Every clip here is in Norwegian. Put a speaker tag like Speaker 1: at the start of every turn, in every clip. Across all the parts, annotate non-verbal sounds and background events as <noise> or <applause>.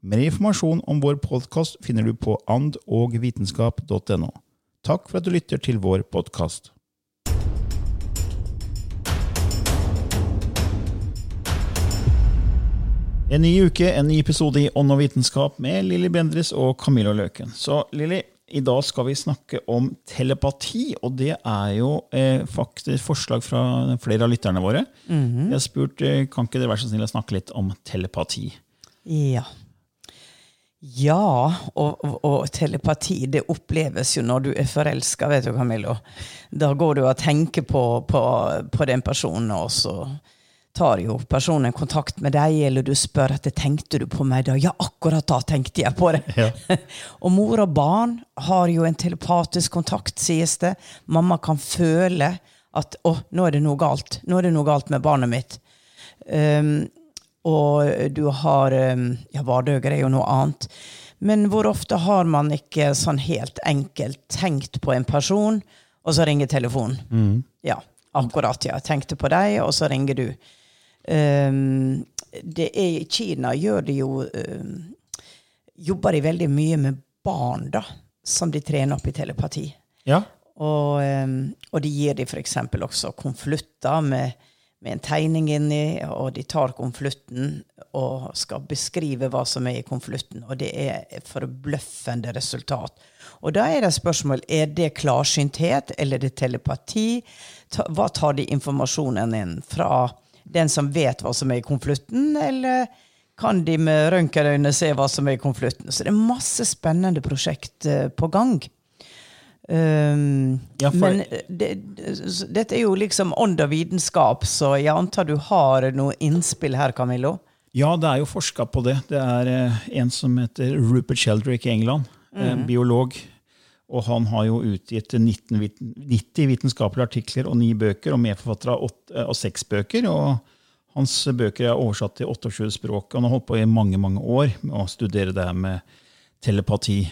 Speaker 1: Mer informasjon om vår podkast finner du på andogvitenskap.no. Takk for at du lytter til vår podkast. En ny uke, en ny episode i Ånd og vitenskap med Lilly Bendris og Camilla Løken. Så Lilly, i dag skal vi snakke om telepati, og det er jo eh, faktisk forslag fra flere av lytterne våre. Jeg har spurt eh, kan ikke dere være så snill å snakke litt om telepati.
Speaker 2: Ja. Ja, og, og, telepati det oppleves jo når du er forelska, vet du, Camillo. Da går du og tenker på, på, på den personen, og så tar jo personen kontakt med deg, eller du spør etter tenkte du på meg da. Ja, akkurat da tenkte jeg på det.
Speaker 1: Ja. <laughs>
Speaker 2: og mor og barn har jo en telepatisk kontakt, sies det. Mamma kan føle at å, nå er det noe galt. Nå er det noe galt med barnet mitt. Um, og du har um, Ja, vardøger er jo noe annet. Men hvor ofte har man ikke sånn helt enkelt tenkt på en person, og så ringer telefonen? Ja, akkurat. ja. Tenkte på deg, og så ringer du. Um, det er, I Kina gjør de jo um, Jobber de veldig mye med barn, da, som de trener opp i telepati.
Speaker 1: Ja.
Speaker 2: Og, um, og de gir de f.eks. også konvolutter med, med en tegning inni, og de tar konvolutten og skal beskrive hva som er i konvolutten. Og det er et forbløffende resultat. Og da er det spørsmål er det klarsynthet, eller er det telepati. Hva tar de informasjonen inn fra den som vet hva som er i konvolutten, eller kan de med røntgenøyne se hva som er i konvolutten? Så det er masse spennende prosjekt uh, på gang. Um,
Speaker 1: Ja, for-
Speaker 2: Men det, det, dette er jo liksom ånd og vitenskap, så jeg antar du har noe innspill her, Camillo?
Speaker 1: Ja, det er jo forska på det. Det er eh, en som heter Rupert Sheldrake i England, eh, biolog. Og han har jo utgitt 19, 90 vitenskapelige artikler og ni bøker, og medforfatter av, eh, seks bøker. Og hans bøker er oversatt til 28 språk. Han har holdt på i mange mange år med å studere det her med telepati.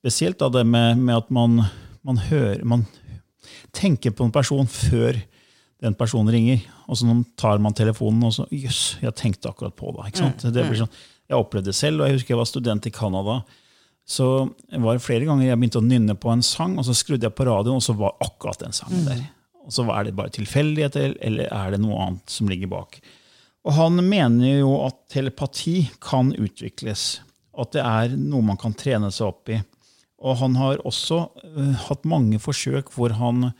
Speaker 1: Spesielt da det med, med at man, man hører Man tenker på en person før den personen ringer. Og så tar man telefonen, og så Jøss, jeg tenkte akkurat på det. Ikke sant? Det blir sånn, jeg opplevde det selv, og jeg husker jeg var student i Canada. Så det var flere ganger jeg begynte å nynne på en sang, og så skrudde jeg på radioen, og så var akkurat den sangen der. Og så Er det bare tilfeldigheter, eller er det noe annet som ligger bak? Og han mener jo at telepati kan utvikles. At det er noe man kan trene seg opp i. Og han har også eh, hatt mange forsøk hvor han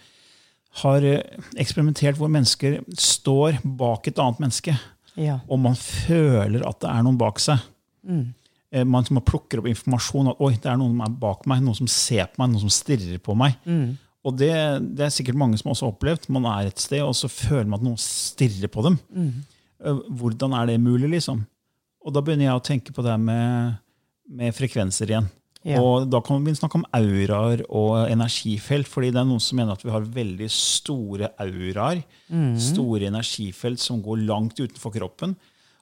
Speaker 1: har eh, eksperimentert hvor mennesker står bak et annet menneske.
Speaker 2: Ja.
Speaker 1: Og man føler at det er noen bak seg. Mm. Man, man plukker opp informasjon at oi, det er noen som er bak meg, noen som ser på meg, noen som stirrer på meg. Og det, det er sikkert mange som også har opplevd. Man er et sted, og så føler man at noen stirrer på dem. Mm. Hvordan er det mulig, liksom? Og da begynner jeg å tenke på det med, med frekvenser igjen.
Speaker 2: Ja.
Speaker 1: Og da kan vi snakke om auraer og energifelt, fordi det er noen som mener at vi har veldig store auraer. Store energifelt som går langt utenfor kroppen.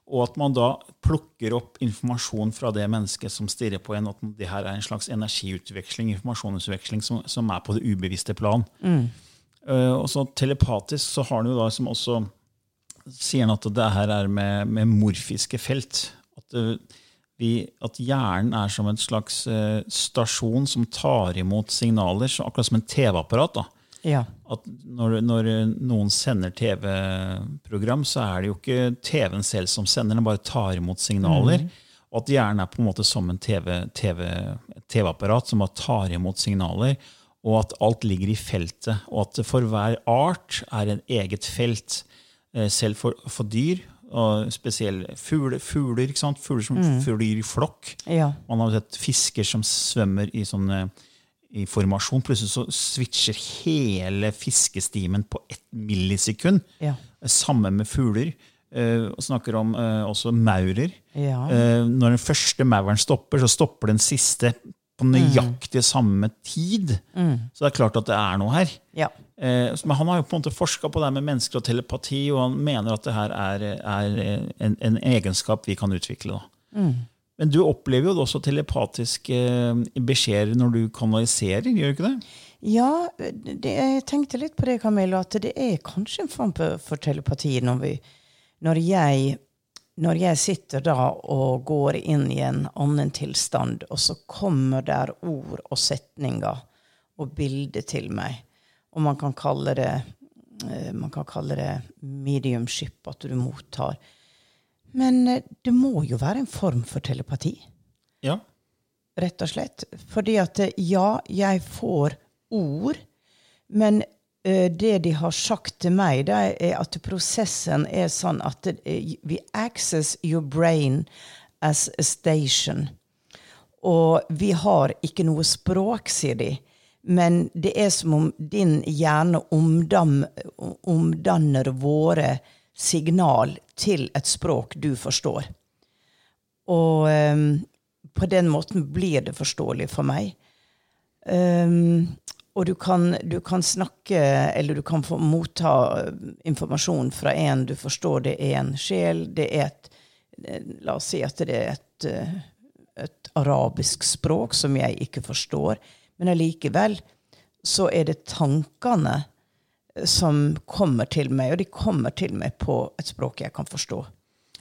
Speaker 1: og at man da plukker opp informasjon fra det mennesket som stirrer på en. At det her er en slags energiutveksling, informasjonsutveksling, som, som er på det ubevisste plan. Eh, og så telepatisk så har han jo da som også sier at det her er med, med morfiske felt. At, eh, vi, at hjernen er som en slags eh, stasjon som tar imot signaler, så akkurat som en TV-apparat.
Speaker 2: Ja.
Speaker 1: at når, når noen sender TV-program, så er det jo ikke TV-en selv som sender, den bare tar imot signaler. Og at hjernen er på en måte som en TV TV TV-apparat som bare tar imot signaler. Og at alt ligger i feltet. Og at for hver art er en eget felt. Eh, Selv for, for dyr, og spesielle fugler, fugler, ikke sant? fugler som flyr i flokk.
Speaker 2: Ja.
Speaker 1: Man har sett fisker som svømmer i sånn i formasjon. Plutselig så switcher hele fiskestimen på ett millisekund.
Speaker 2: Ja.
Speaker 1: Samme med fugler. Og snakker om uh, også maurer.
Speaker 2: Ja.
Speaker 1: Uh, når den første mauren stopper, så stopper den siste på nøyaktig samme tid. Så det er klart at det er noe her.
Speaker 2: ja.
Speaker 1: Eh, men han har jo på en måte forska på det her med mennesker og telepati, og han mener at det her er, er en, en egenskap vi kan utvikle. Da. Men du opplever jo også telepatiske eh, beskjeder når du kanaliserer, gjør du ikke det?
Speaker 2: Ja, det, jeg tenkte litt på det, Camilla, at det er kanskje en form for, for telepati når, vi, når, jeg, når jeg sitter da og går inn i en annen tilstand, og så kommer der ord og setninger og bilder til meg. Og man kan kalle det eh, man kan kalle det mediumship, at du mottar. Men eh, det må jo være en form for telepati
Speaker 1: Ja.
Speaker 2: rett og slett. Fordi at eh, ja, jeg får ord, men det de har sagt til meg, det er at prosessen er sånn at eh, vi access your brain as a station. Og vi har ikke noe språk, sier de. Men det er som om din hjerne omdam, omdanner våre signal til et språk du forstår. Og um, på den måten blir det forståelig for meg. Ehm, og du kan, du kan snakke, eller du kan få motta eh, informasjon fra en du forstår det er en sjel. Det er et eh, La oss si at det er et, eh, et arabisk språk som jeg ikke forstår. Men allikevel så er det tankene som kommer til meg, og de kommer til meg på et språk jeg kan forstå.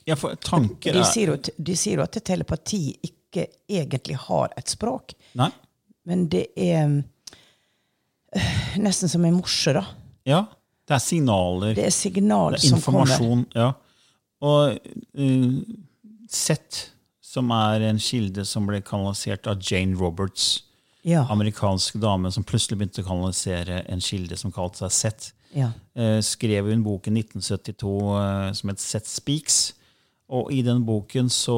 Speaker 1: ja, for tanker
Speaker 2: De
Speaker 1: er
Speaker 2: sier, jo, de sier jo at telepati ikke egentlig har et språk,
Speaker 1: Nei?
Speaker 2: men det er <sighs> nesten som en morse, da.
Speaker 1: Ja. Det er signaler.
Speaker 2: Det er signaler
Speaker 1: Det er
Speaker 2: som kommer.
Speaker 1: informasjon. Ja. Og uh, Sett, som er en kilde som ble kanalisert av Jane Roberts,
Speaker 2: Ja,
Speaker 1: amerikansk dame som plutselig begynte å kanalisere en kilde som kalte seg Sett,
Speaker 2: ja,
Speaker 1: eh, skrev hun boken 1972 eh, som het Sett Speaks. Og i den boken så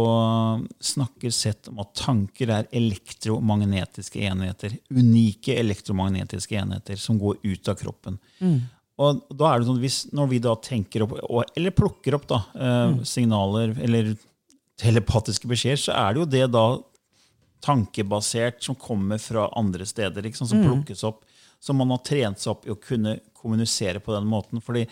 Speaker 1: snakker Sett om at tanker er elektromagnetiske enheter. Unike elektromagnetiske enheter som går ut av kroppen. Og da er det sånn, hvis, Når vi da tenker opp, eller plukker opp da, eh, signaler eller telepatiske beskjeder, så er det jo det da tankebasert som kommer fra andre steder, liksom, som som plukkes opp. Som man har trent seg opp i å kunne kommunisere på den måten. fordi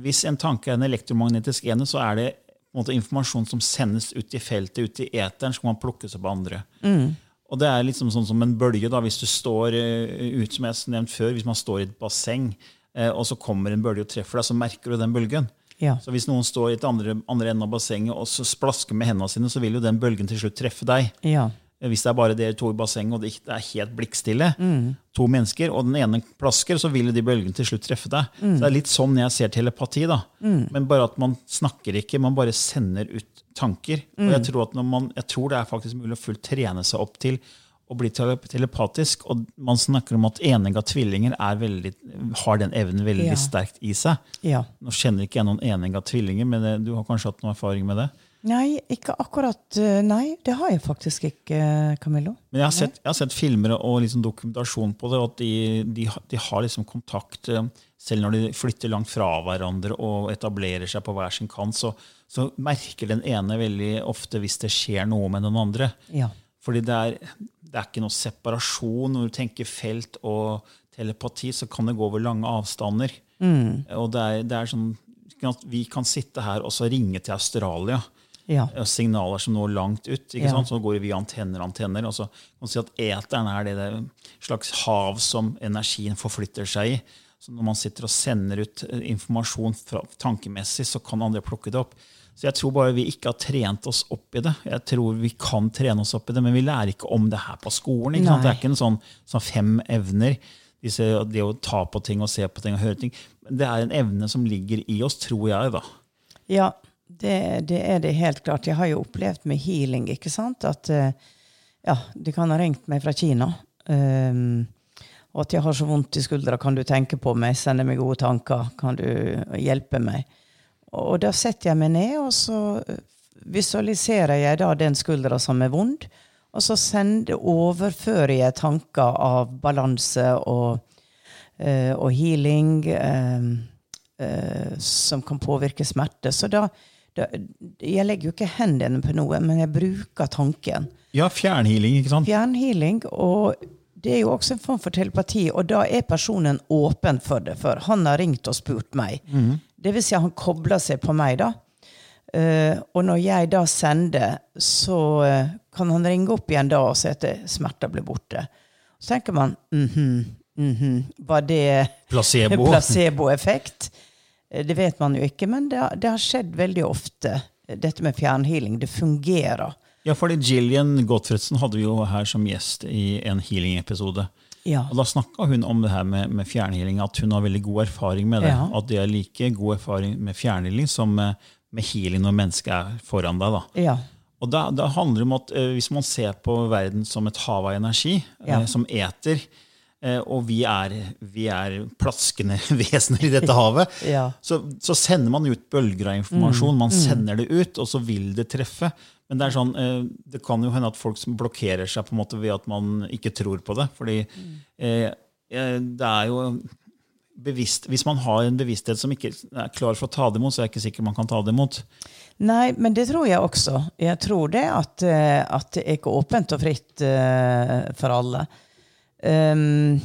Speaker 1: hvis en tanke er en elektromagnetisk ene, så er det måte, informasjon som sendes ut i feltet, ut i eteren, så kan man plukkes opp av andre. Og det er liksom sånn som en bølge. da, Hvis du står eh, ut, som jeg har nevnt før, hvis man står i et basseng, eh, og så kommer en bølge og treffer deg, så merker du den bølgen.
Speaker 2: ja.
Speaker 1: Så hvis noen står i et andre, andre enden av bassenget og så splasker med hendene sine, så vil jo den bølgen til slutt treffe deg.
Speaker 2: ja.
Speaker 1: Hvis det er bare dere to i bassenget, og det er helt blikkstille, to mennesker, og den ene plasker, så vil de bølgene til slutt treffe deg. Så det er litt sånn jeg ser telepati. da. Men bare at man snakker ikke, man bare sender ut tanker. Og jeg tror, at når man, jeg tror det er faktisk mulig å fullt trene seg opp til å bli telepatisk. Og man snakker om at enegga tvillinger er veldig, har den evnen veldig
Speaker 2: Ja.
Speaker 1: sterkt i seg.
Speaker 2: ja.
Speaker 1: Nå kjenner ikke jeg noen enegga tvillinger, men du har kanskje hatt noen erfaring med det?
Speaker 2: Nei, ikke akkurat øh, Nei, det har jeg faktisk ikke, Camillo.
Speaker 1: Men jeg har sett, jeg har sett filmer og liksom dokumentasjon på det, og at de, de, de har liksom kontakt eh, selv når de flytter langt fra hverandre og etablerer seg på hver sin kant. Så, så merker den ene veldig ofte hvis det skjer noe med den andre.
Speaker 2: Ja.
Speaker 1: Fordi det er, det er ikke noe separasjon. Når du tenker felt og telepati, så kan det gå over lange avstander. Og det er, det er sånn at vi kan sitte her og så ringe til Australia.
Speaker 2: Ja.
Speaker 1: Signaler som når langt ut. ikke
Speaker 2: Ja.
Speaker 1: sant? Så går det via antenner og antenner. og så kan man si at Eteren er det, det slags hav som energien forflytter seg i. Så når man sitter og sender ut eh, informasjon fra, tankemessig, så kan andre plukke det opp. Så jeg tror bare vi ikke har trent oss opp i det. Jeg tror vi kan trene oss opp i det, Men vi lærer ikke om det her på skolen. ikke sant? Det er ikke en sånn, sånn fem evner. Disse, det å ta på ting og se på ting og høre ting. Det er en evne som ligger i oss, tror jeg. da.
Speaker 2: Ja, det, det er det helt klart. Jeg har jo opplevd med healing, ikke sant? At eh, ja, de kan ha ringt meg fra Kina. Um, og at jeg har så vondt i skuldra, kan du tenke på meg, sende meg gode tanker, kan du hjelpe meg? Og da setter jeg meg ned, og så eh, visualiserer jeg da den skuldra som er vond, og så sender, overfører jeg tanker av balanse og, eh, og healing. eh, som kan påvirke smerte. Så da Jeg legger jo ikke hendene på noe, men jeg bruker tanken.
Speaker 1: Ja, fjernhealing, ikke sant?
Speaker 2: Fjernhealing, og det er jo også en form for telepati, og da er personen åpen for det, for han har ringt og spurt meg. Det vil si han kobler seg på meg, da. Uh, og når jeg da sender, så uh, kan han ringe opp igjen da og si at smerta blir borte. Så tenker man mhm, mhm, var det <laughs> placeboeffekt? Eh, Det vet man jo ikke, men det, har- det har skjedd veldig ofte, eh, dette med fjernhealing. Det fungerer.
Speaker 1: Ja, fordi Jillian Gottfredsen hadde vi jo her som gjest i en healing-episode.
Speaker 2: Ja.
Speaker 1: Og Da snakka hun om det her med, med fjernhealing, at hun har veldig god erfaring med det.
Speaker 2: Ja.
Speaker 1: At det er like god erfaring med fjernhealing som med, med healing når mennesket er foran deg. da.
Speaker 2: Ja.
Speaker 1: Og da, da handler det om at uh, Hvis man ser på verden som et hav av energi, eh, som eter, eh, og vi er, vi er plaskende <laughs> vesener i dette havet, <laughs>
Speaker 2: Ja.
Speaker 1: så, så sender man ut bølger av informasjon. Man sender det ut, og så vil det treffe. Men det er sånn, eh, det kan jo hende at folk som blokkerer seg på en måte ved at man ikke tror på det. fordi eh, eh, det er jo bevisst, Hvis man har en bevissthet som ikke er klar for å ta det imot, så er jeg ikke sikker man kan ta det imot.
Speaker 2: Nei, men det tror jeg også. Jeg tror det at, eh, at det er ikke åpent og fritt eh, for alle. Um,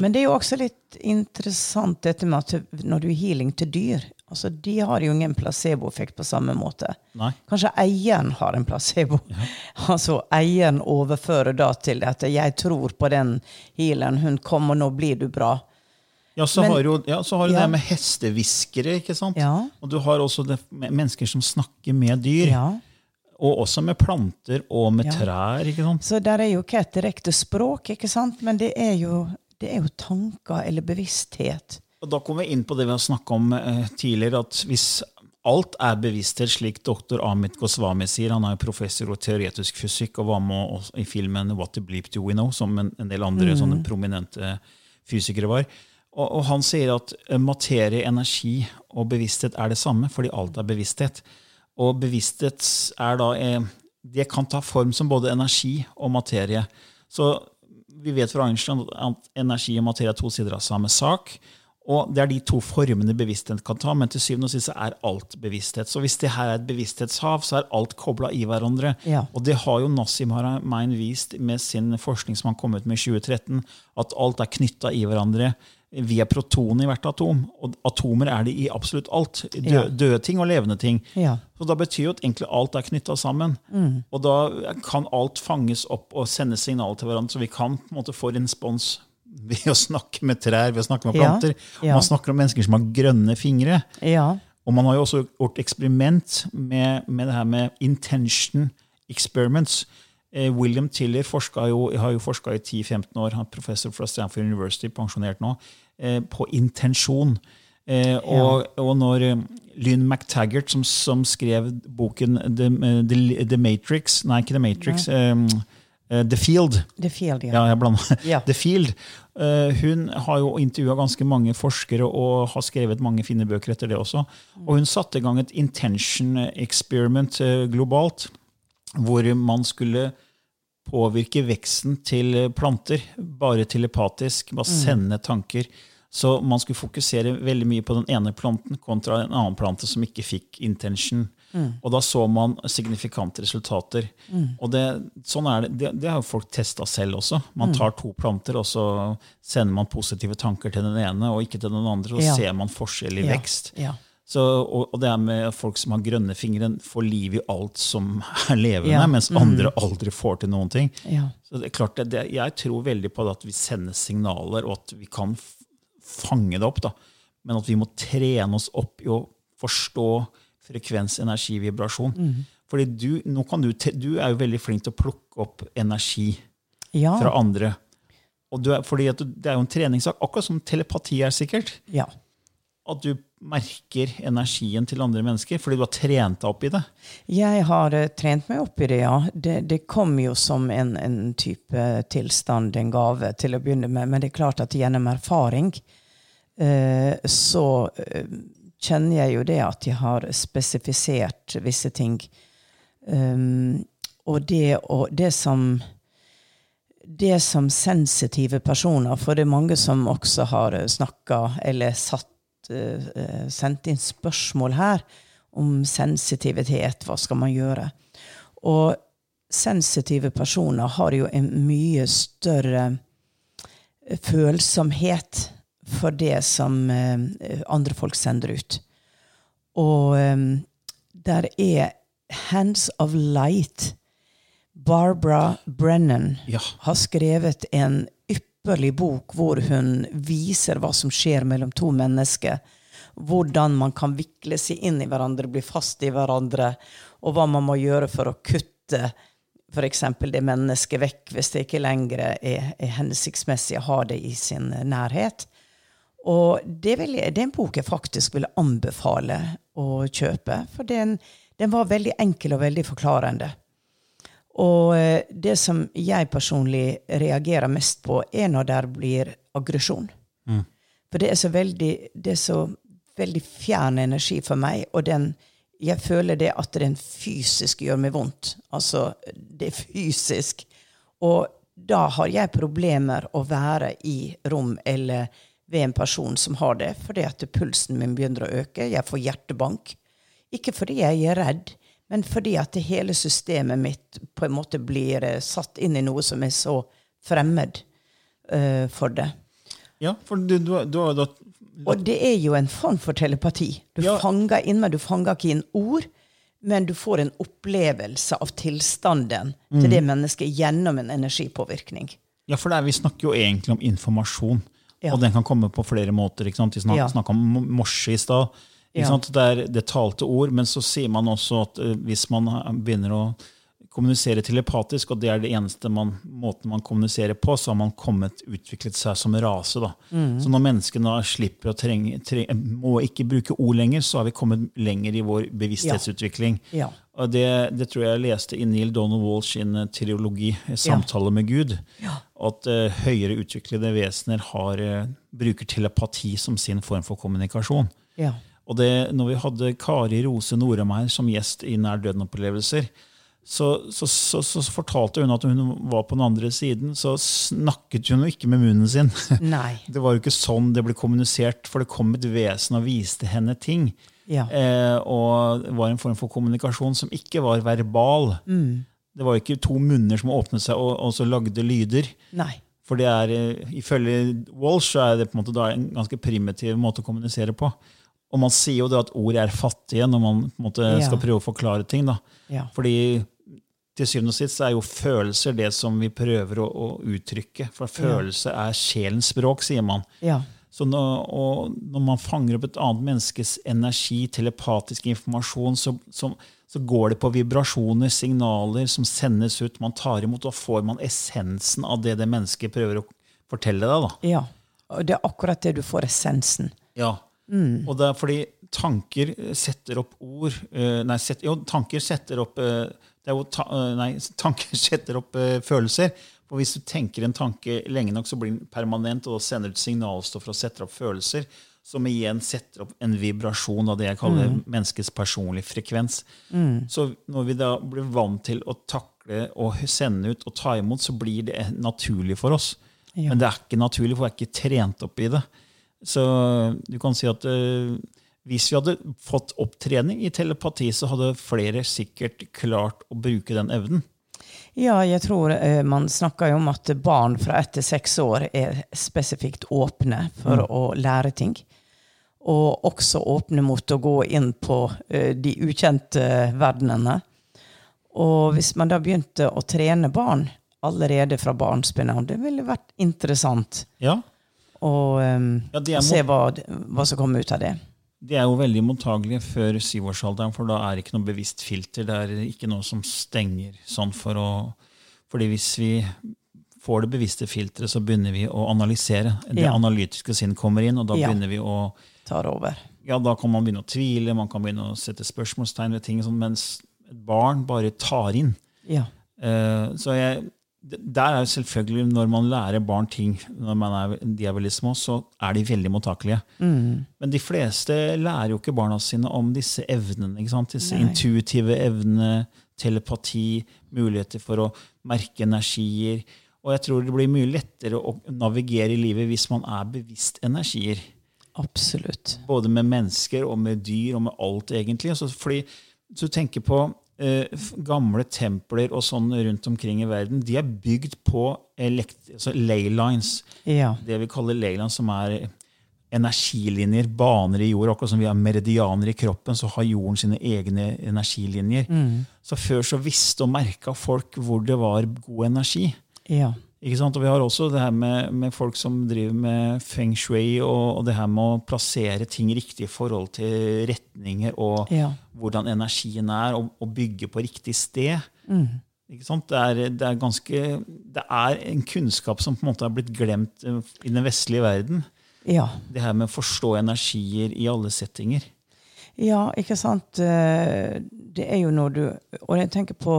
Speaker 2: men det er jo også litt interessant dette med at når du er healing til dyr altså De har jo ingen placeboeffekt på samme måte.
Speaker 1: Nei.
Speaker 2: Kanskje eieren har en placebo. <laughs> <laughs> Altså Eieren overfører da til at 'jeg tror på den healeren, hun kom, og nå blir du bra'.
Speaker 1: Ja, så
Speaker 2: Men-
Speaker 1: har du, ja, så har du
Speaker 2: Ja.
Speaker 1: det med hestehviskere. ikke sant?
Speaker 2: Ja.
Speaker 1: Og du har også det mennesker som snakker med dyr.
Speaker 2: Ja.
Speaker 1: Og også med planter og med
Speaker 2: Ja.
Speaker 1: trær. ikke sant?
Speaker 2: Så der er jo ikke et direkte språk, ikke sant? men det er jo, det er jo tanker eller bevissthet.
Speaker 1: Og Da kommer vi inn på det vi har snakka om eh, tidligere, at hvis alt er bevissthet, slik doktor Amit Goswami sier, han er professor i teoretisk fysikk og var med i filmen What the Bleep Do We Know, som en, en del andre sånne prominente fysikere var. Og, og han sier at eh, materie, energi og bevissthet er det samme, fordi alt er bevissthet. Og bevissthet er da eh, Det kan ta form som både energi og materie. Så vi vet fra Einstein at energi og materie er to sider av samme sak. Og det er de to formene bevissthet kan ta, men til syvende og sist er alt bevissthet. Så hvis det her er et bevissthetshav, så er alt kobla i hverandre.
Speaker 2: Ja.
Speaker 1: Og det har jo Nassim Haramein vist med sin forskning som han kom ut med i 2013, at alt er knytta i hverandre via protoner i hvert atom. Og atomer er det i absolutt alt. Dø,
Speaker 2: Ja.
Speaker 1: Døde ting og levende ting.
Speaker 2: Ja.
Speaker 1: Så da betyr jo at egentlig alt er knytta sammen. Og da kan alt fanges opp og sende signaler til hverandre, så vi kan på en måte få respons ved å snakke med trær, ved å snakke med planter.
Speaker 2: ja.
Speaker 1: Man snakker om mennesker som har grønne fingre.
Speaker 2: Ja.
Speaker 1: Og man har jo også gjort eksperiment med, med det her med intention experiments. Eh, William Tiller jo, har jo forska i 10-15 år, han er professor fra Stanford University, pensjonert nå, eh, på intensjon. Eh, og, og når Lynn McTaggart, som, som skrev boken The, The, The Matrix Nei, ikke The Matrix. eh, The Field.
Speaker 2: The field, ja.
Speaker 1: Ja, jeg. <laughs>
Speaker 2: Ja.
Speaker 1: The Field. Eh, hun har jo intervjua ganske mange forskere og har skrevet mange fine bøker etter det også. Og hun satte i gang et intention experiment eh, globalt, hvor man skulle påvirke veksten til planter bare telepatisk, bare sende tanker. Så man skulle fokusere veldig mye på den ene planten kontra en annen plante som ikke fikk intention. Og da så man signifikante resultater. Og det, sånn er det, det, det har jo folk testa selv også. Man tar to planter, og så sender man positive tanker til den ene og ikke til den andre, og
Speaker 2: Ja.
Speaker 1: ser man forskjell i
Speaker 2: Ja.
Speaker 1: vekst.
Speaker 2: Ja.
Speaker 1: Så, og, og det er med folk som har grønne fingre, får liv i alt som er levende,
Speaker 2: Ja.
Speaker 1: mens andre aldri får til noen ting.
Speaker 2: Ja.
Speaker 1: Så det er klart, det, det, Jeg tror veldig på det at vi sender signaler, og at vi kan fange det opp. da. Men at vi må trene oss opp i å forstå frekvens, energi, vibrasjon. Fordi du, nå kan du, du er jo veldig flink til å plukke opp energi
Speaker 2: Ja.
Speaker 1: fra andre. Og du er, fordi du, Det er jo en treningssak, akkurat som telepati er sikkert.
Speaker 2: ja.
Speaker 1: At du merker energien til andre mennesker fordi du har trent deg opp i det.
Speaker 2: Jeg har uh, trent meg opp i det, ja. Det, det kom jo som en, en type tilstand, en gave, til å begynne med. Men det er klart at gjennom erfaring uh, så uh, kjenner jeg jo det at jeg har spesifisert visse ting. Um, og det, og det som det som sensitive personer, for det er mange som også har snakka eller satt, sendt inn spørsmål her om sensitivitet, hva skal man gjøre? Og sensitive personer har jo en mye større eh, følsomhet for det som eh, andre folk sender ut. Og eh, der er Hands of Light. Barbara Brennan
Speaker 1: Ja.
Speaker 2: har skrevet en ypperlig bok hvor hun viser hva som skjer mellom to mennesker. Hvordan man kan vikle seg inn i hverandre, bli fast i hverandre, og hva man må gjøre for å kutte f.eks. det mennesket vekk hvis det ikke lenger er, er hensiktsmessig å ha det i sin nærhet. Og det, vil jeg, det er en bok jeg faktisk ville anbefale å kjøpe, for den, den var veldig enkel og veldig forklarende. Og eh, det som jeg personlig reagerer mest på, er når det blir aggresjon. For det er så veldig, det er så veldig fjern energi for meg, og den, jeg føler det at den fysisk gjør meg vondt. Altså, det er fysisk. Og da har jeg problemer å være i rom eller ved en person som har det, fordi at pulsen min begynner å øke. Jeg får hjertebank. Ikke fordi jeg er redd, men fordi at det hele systemet mitt på en måte blir eh, satt inn i noe som er så fremmed uh, for det.
Speaker 1: Ja, for du, du, du da
Speaker 2: Og det er jo en form for telepati. Du
Speaker 1: Ja.
Speaker 2: fanger inn, men du fanger ikke inn ord. Men du får en opplevelse av tilstanden til
Speaker 1: Mm.
Speaker 2: det mennesket gjennom en energipåvirkning.
Speaker 1: Ja, for er, vi snakker jo egentlig om informasjon.
Speaker 2: Ja.
Speaker 1: Og den kan komme på flere måter. ikke sant? Vi snakka
Speaker 2: Ja.
Speaker 1: om mo- morse i stad.
Speaker 2: Ja.
Speaker 1: Det er det talte ord, men så sier man også at eh, hvis man begynner å kommunisere telepatisk, og det er det eneste man, måten man kommuniserer på, så har man kommet, utviklet seg som rase.
Speaker 2: Mm.
Speaker 1: Så når menneskene slipper å trenge, trenge, må ikke bruke ord lenger, så har vi kommet lenger i vår bevissthetsutvikling.
Speaker 2: Ja.
Speaker 1: Og det, det tror jeg jeg leste i Neil Donald Walsh sin eh, triologi, eh, 'Samtale med Gud'. At uh, høyere utviklede vesener har, uh, bruker telepati som sin form for kommunikasjon.
Speaker 2: Ja.
Speaker 1: Og det, når vi hadde Kari Rose her som gjest i Nær døden-opplevelser, så, så, så, så fortalte hun at hun var på den andre siden, så snakket hun jo ikke med munnen sin. <laughs>
Speaker 2: Nei.
Speaker 1: Det var jo ikke sånn det ble kommunisert, for det kom et vesen og viste henne ting.
Speaker 2: Ja.
Speaker 1: Eh, og det var en form for kommunikasjon som ikke var verbal. Det var ikke to munner som åpnet seg og, og så lagde lyder.
Speaker 2: Nei.
Speaker 1: For det er, eh, ifølge Walsh er det på en måte da en ganske primitiv måte å kommunisere på. Og man sier jo det at ord er fattige når man måte
Speaker 2: Ja.
Speaker 1: skal prøve å forklare ting. da.
Speaker 2: Ja.
Speaker 1: Fordi til syvende og sist er jo følelser det som vi prøver å, å uttrykke. For følelse er sjelens språk, sier man.
Speaker 2: Ja.
Speaker 1: Så når, når man fanger opp et annet menneskes energi, telepatisk informasjon, så, så, så går det på vibrasjoner, signaler som sendes ut. Man tar imot, og får man essensen av det det mennesket prøver å fortelle deg. da.
Speaker 2: ja. Og det er akkurat det du får essensen.
Speaker 1: Ja. Og det er fordi tanker setter opp ord uh, Nei, set, jo, tanker setter opp uh, det er jo ta, uh, Nei, <laughs> tanker setter opp følelser. For hvis du tenker en tanke lenge nok, så blir den permanent, og sender ut signalstoffer og setter opp følelser. Som igjen setter opp en vibrasjon av det jeg kaller menneskets personlige frekvens. Så når vi da blir vant til å takle og sende ut og ta imot, så blir det naturlig for oss.
Speaker 2: Ja.
Speaker 1: Men det er ikke naturlig, for jeg er ikke trent opp i det. Så du kan si at uh, hvis vi hadde fått opptrening i telepati, så hadde flere sikkert klart å bruke den evnen.
Speaker 2: Ja, jeg tror uh, man snakker jo om at barn fra ett til seks år er spesifikt åpne for å lære ting. Og også åpne mot å gå inn på uh, de ukjente verdenene. Og hvis man da begynte å trene barn allerede fra barnsben av, det ville vært interessant
Speaker 1: Ja,
Speaker 2: å um,
Speaker 1: Ja, er
Speaker 2: se hva, hva som kommer ut av det.
Speaker 1: De er jo veldig mottagelige før syvårsalderen, for da er det ikke noe bevisst filter. Det er ikke noe som stenger sånn for å Fordi hvis vi får det bevisste filteret, så begynner vi å analysere. Det
Speaker 2: Ja.
Speaker 1: analytiske sinn kommer inn, og da
Speaker 2: Ja.
Speaker 1: begynner vi å
Speaker 2: Tar over.
Speaker 1: ja, da kan man begynne å tvile, man kan begynne å sette spørsmålstegn ved ting, sånn, mens et barn bare tar inn.
Speaker 2: Ja.
Speaker 1: Uh, så jeg, der er jo selvfølgelig, når man lærer barn ting når man er, de er veldig små, så er de veldig mottakelige.
Speaker 2: Mm.
Speaker 1: Men de fleste lærer jo ikke barna sine om disse evnene. Disse
Speaker 2: Nei.
Speaker 1: intuitive evnene, telepati, muligheter for å merke energier. Og jeg tror det blir mye lettere å navigere i livet hvis man er bevisst energier.
Speaker 2: Absolutt.
Speaker 1: Både med mennesker og med dyr og med alt, egentlig. Så fordi, så du tenker på gamle templer og sånn rundt omkring i verden, de er bygd på altså ley lines.
Speaker 2: Ja.
Speaker 1: Det vi kaller ley lines, som er energilinjer, baner i jord. Akkurat som vi har meridianer i kroppen, så har jorden sine egne energilinjer. Så før så visste og merka folk hvor det var god energi.
Speaker 2: Ja.
Speaker 1: Ikke sant? Og vi har også det her med, med folk som driver med feng shui, og, og det her med å plassere ting riktig i forhold til retninger og
Speaker 2: Ja.
Speaker 1: hvordan energien er, og, og bygge på riktig sted.
Speaker 2: Mm.
Speaker 1: Ikke sant? Det, er, det, er ganske, det er en kunnskap som på en måte har blitt glemt eh, i den vestlige verden.
Speaker 2: ja.
Speaker 1: Det her med å forstå energier i alle settinger.
Speaker 2: Ja, ikke sant. Eh, Det er jo når du Og jeg tenker på,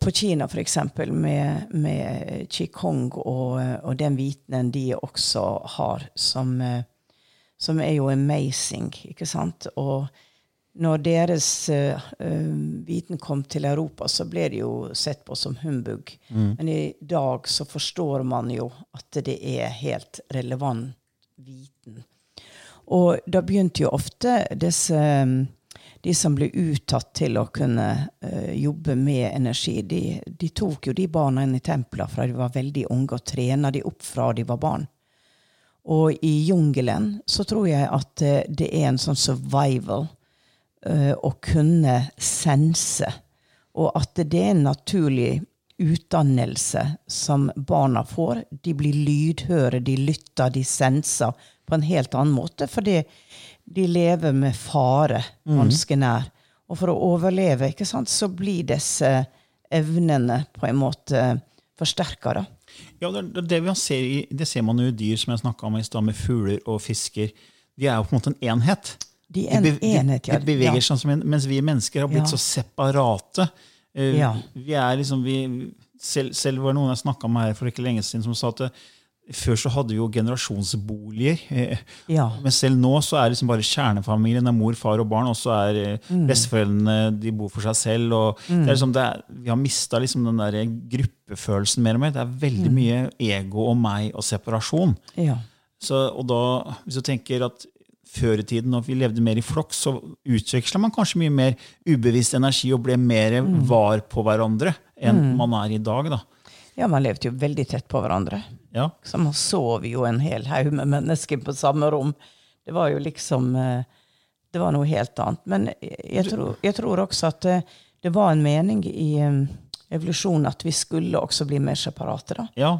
Speaker 2: på Kina, eksempel, med, med qigong og, og den vitenen de også har, som, som er jo amazing, ikke sant? Og når deres eh, viten kom til Europa, så ble det jo sett på som humbug. Men i dag så forstår man jo at det er helt relevant viten. Og da begynte jo ofte disse um, de som ble uttatt til å kunne uh, jobbe med energi, de, de tok jo de barna inn i templa fra de var veldig unge, og trena de opp fra de var barn. Og i jungelen så tror jeg at uh, det er en sånn survival uh, å kunne sense, og at det er en naturlig utdannelse som barna får. De blir lydhøre, de lytter, de senser på en helt annen måte, fordi de lever med fare ganske nær. Og for å overleve, ikke sant, så blir disse evnene på en måte forsterka.
Speaker 1: Ja, det, det, ser i, det ser man jo i dyr, som jeg snakka om i stad, med fugler og fisker. De er jo på en måte en enhet.
Speaker 2: De en
Speaker 1: be,
Speaker 2: enhet, ja.
Speaker 1: De, de beveger
Speaker 2: Ja.
Speaker 1: seg som en, mens vi mennesker har blitt
Speaker 2: Ja.
Speaker 1: så separate. Uh,
Speaker 2: Ja.
Speaker 1: Vi er liksom, vi, selv, selv var det noen jeg snakka med her for ikke lenge siden, som sa at før så hadde vi jo generasjonsboliger. eh,
Speaker 2: Ja.
Speaker 1: Men selv nå så er det liksom bare kjernefamilien. Det er mor, far og barn, og så er eh,
Speaker 2: Mm.
Speaker 1: besteforeldrene de bor for seg selv. og det er liksom det er, Vi har mista liksom den der gruppefølelsen mer og mer. Det er
Speaker 2: Mm.
Speaker 1: veldig mye ego og meg og separasjon.
Speaker 2: ja.
Speaker 1: Så, og da, hvis du tenker at før i tiden, når vi levde mer i flokk, så utveksla man kanskje mye mer ubevisst energi og ble mer
Speaker 2: Mm.
Speaker 1: var på hverandre enn man er i dag. da.
Speaker 2: Ja, man levde jo veldig tett på hverandre.
Speaker 1: Ja,
Speaker 2: Så man sov jo en hel haug med mennesker på samme rom. Det var jo liksom eh, Det var noe helt annet. Men jeg tror, jeg tror også at det, det var en mening i eh, evolusjonen at vi skulle også bli mer separate. da.
Speaker 1: ja,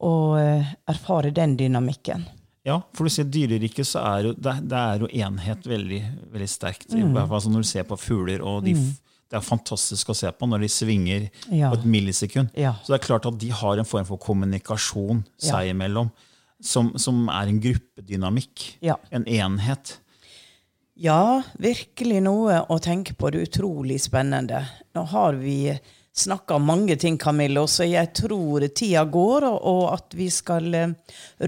Speaker 2: Og eh, erfare den dynamikken.
Speaker 1: ja, for du ser dyreriket, så er jo, det, det er jo enhet veldig, veldig sterkt. I
Speaker 2: Mm.
Speaker 1: hvert fall altså når du ser på fugler. og de, f- Det er fantastisk å se på når de svinger
Speaker 2: Ja.
Speaker 1: på et millisekund.
Speaker 2: Ja.
Speaker 1: Så det er klart at de har en form for kommunikasjon seg imellom, som, som er en gruppedynamikk. En enhet.
Speaker 2: Ja, virkelig noe å tenke på. Det er utrolig spennende. Nå har vi snakka om mange ting, Camillo, så jeg tror tida går, og, og at vi skal eh,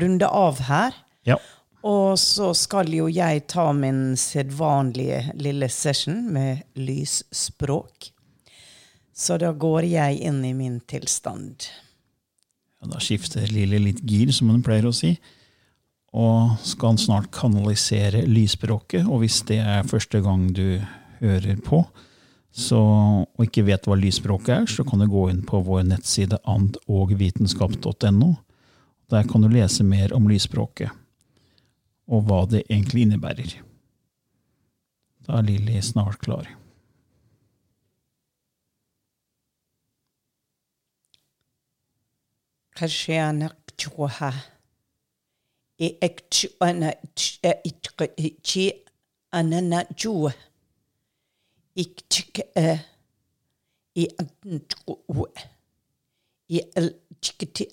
Speaker 2: runde av her.
Speaker 1: Ja.
Speaker 2: Og så skal jo jeg ta min sedvanlige lille session med lysspråk. Så da går jeg inn i min tilstand.
Speaker 1: Ja, Da skifter Lille litt gir, som hun pleier å si. Og skal snart kanalisere lysspråket. Og hvis det er første gang du hører på, så, og ikke vet hva lysspråket er, så kan du gå inn på vår nettside andogvitenskap.no. Der kan du lese mer om lysspråket. Og hva det egentlig innebærer. Da er Lilly snart klar.
Speaker 2: I antchu. I el chikiti.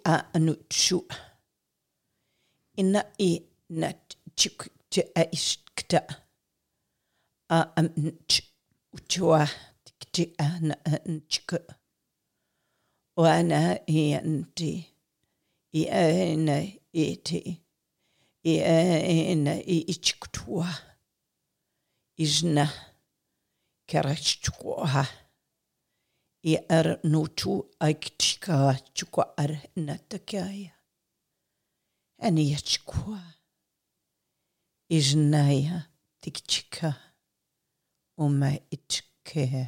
Speaker 2: Ina i nat chikti a iskta. A amch uchua tikti a na anchika. Wana i anti. I ena i ti. I ena i ichktua. Isnaya tikchika. Uma itkea.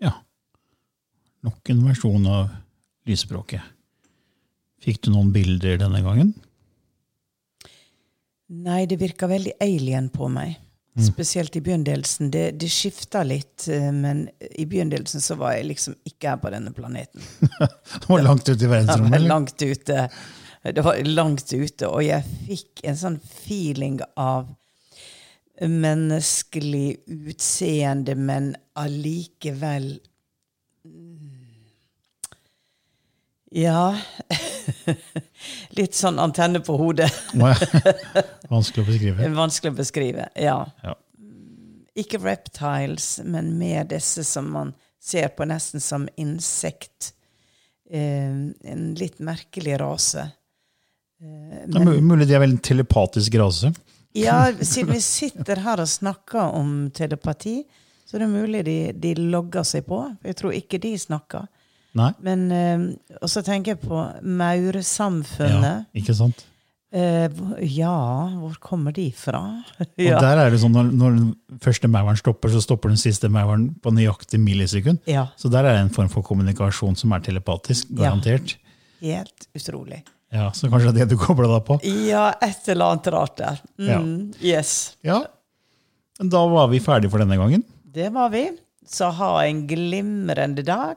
Speaker 1: Ja. Nok en versjon av lysspråket. Fikk du noen bilder denne gangen?
Speaker 2: Nei, det virka veldig alien på meg. Spesielt i begynnelsen. Det, det skifta litt, eh, men i begynnelsen så var jeg liksom ikke her på denne planeten. <laughs>
Speaker 1: Det var langt ute i verdensrommet? eller?
Speaker 2: langt ute. Det var langt ute, og jeg fikk en sånn feeling av menneskelig utseende, men allikevel mm, Ja <laughs> <laughs> Litt sånn antenne på hodet.
Speaker 1: Vanskelig å beskrive. <laughs>
Speaker 2: Vanskelig å beskrive. Ja.
Speaker 1: Ja.
Speaker 2: Ikke reptiles, men mer disse som man ser på nesten som insekt. Eh, en litt merkelig rase. Eh,
Speaker 1: Det er mu- mulig de er veldig telepatisk rase.
Speaker 2: Ja, siden vi sitter her og snakker om telepati, så er det mulig de, de logger seg på. Jeg tror ikke de snakker.
Speaker 1: Nei?
Speaker 2: Men, eh, og så tenker jeg på
Speaker 1: Ja, ikke sant?
Speaker 2: Eh, ja, hvor kommer de fra? <laughs>
Speaker 1: Og der er det sånn når, når den første mauren stopper, så stopper den siste mauren på nøyaktig millisekund.
Speaker 2: ja,
Speaker 1: Så der er det en form for kommunikasjon som er telepatisk,
Speaker 2: Ja.
Speaker 1: garantert.
Speaker 2: helt utrolig.
Speaker 1: Ja, Så kanskje det er det du kobler deg på?
Speaker 2: Ja, et eller annet rart der. Mm, Yes.
Speaker 1: Ja. Da var vi ferdige for denne gangen.
Speaker 2: Det var vi. Så ha en glimrende dag.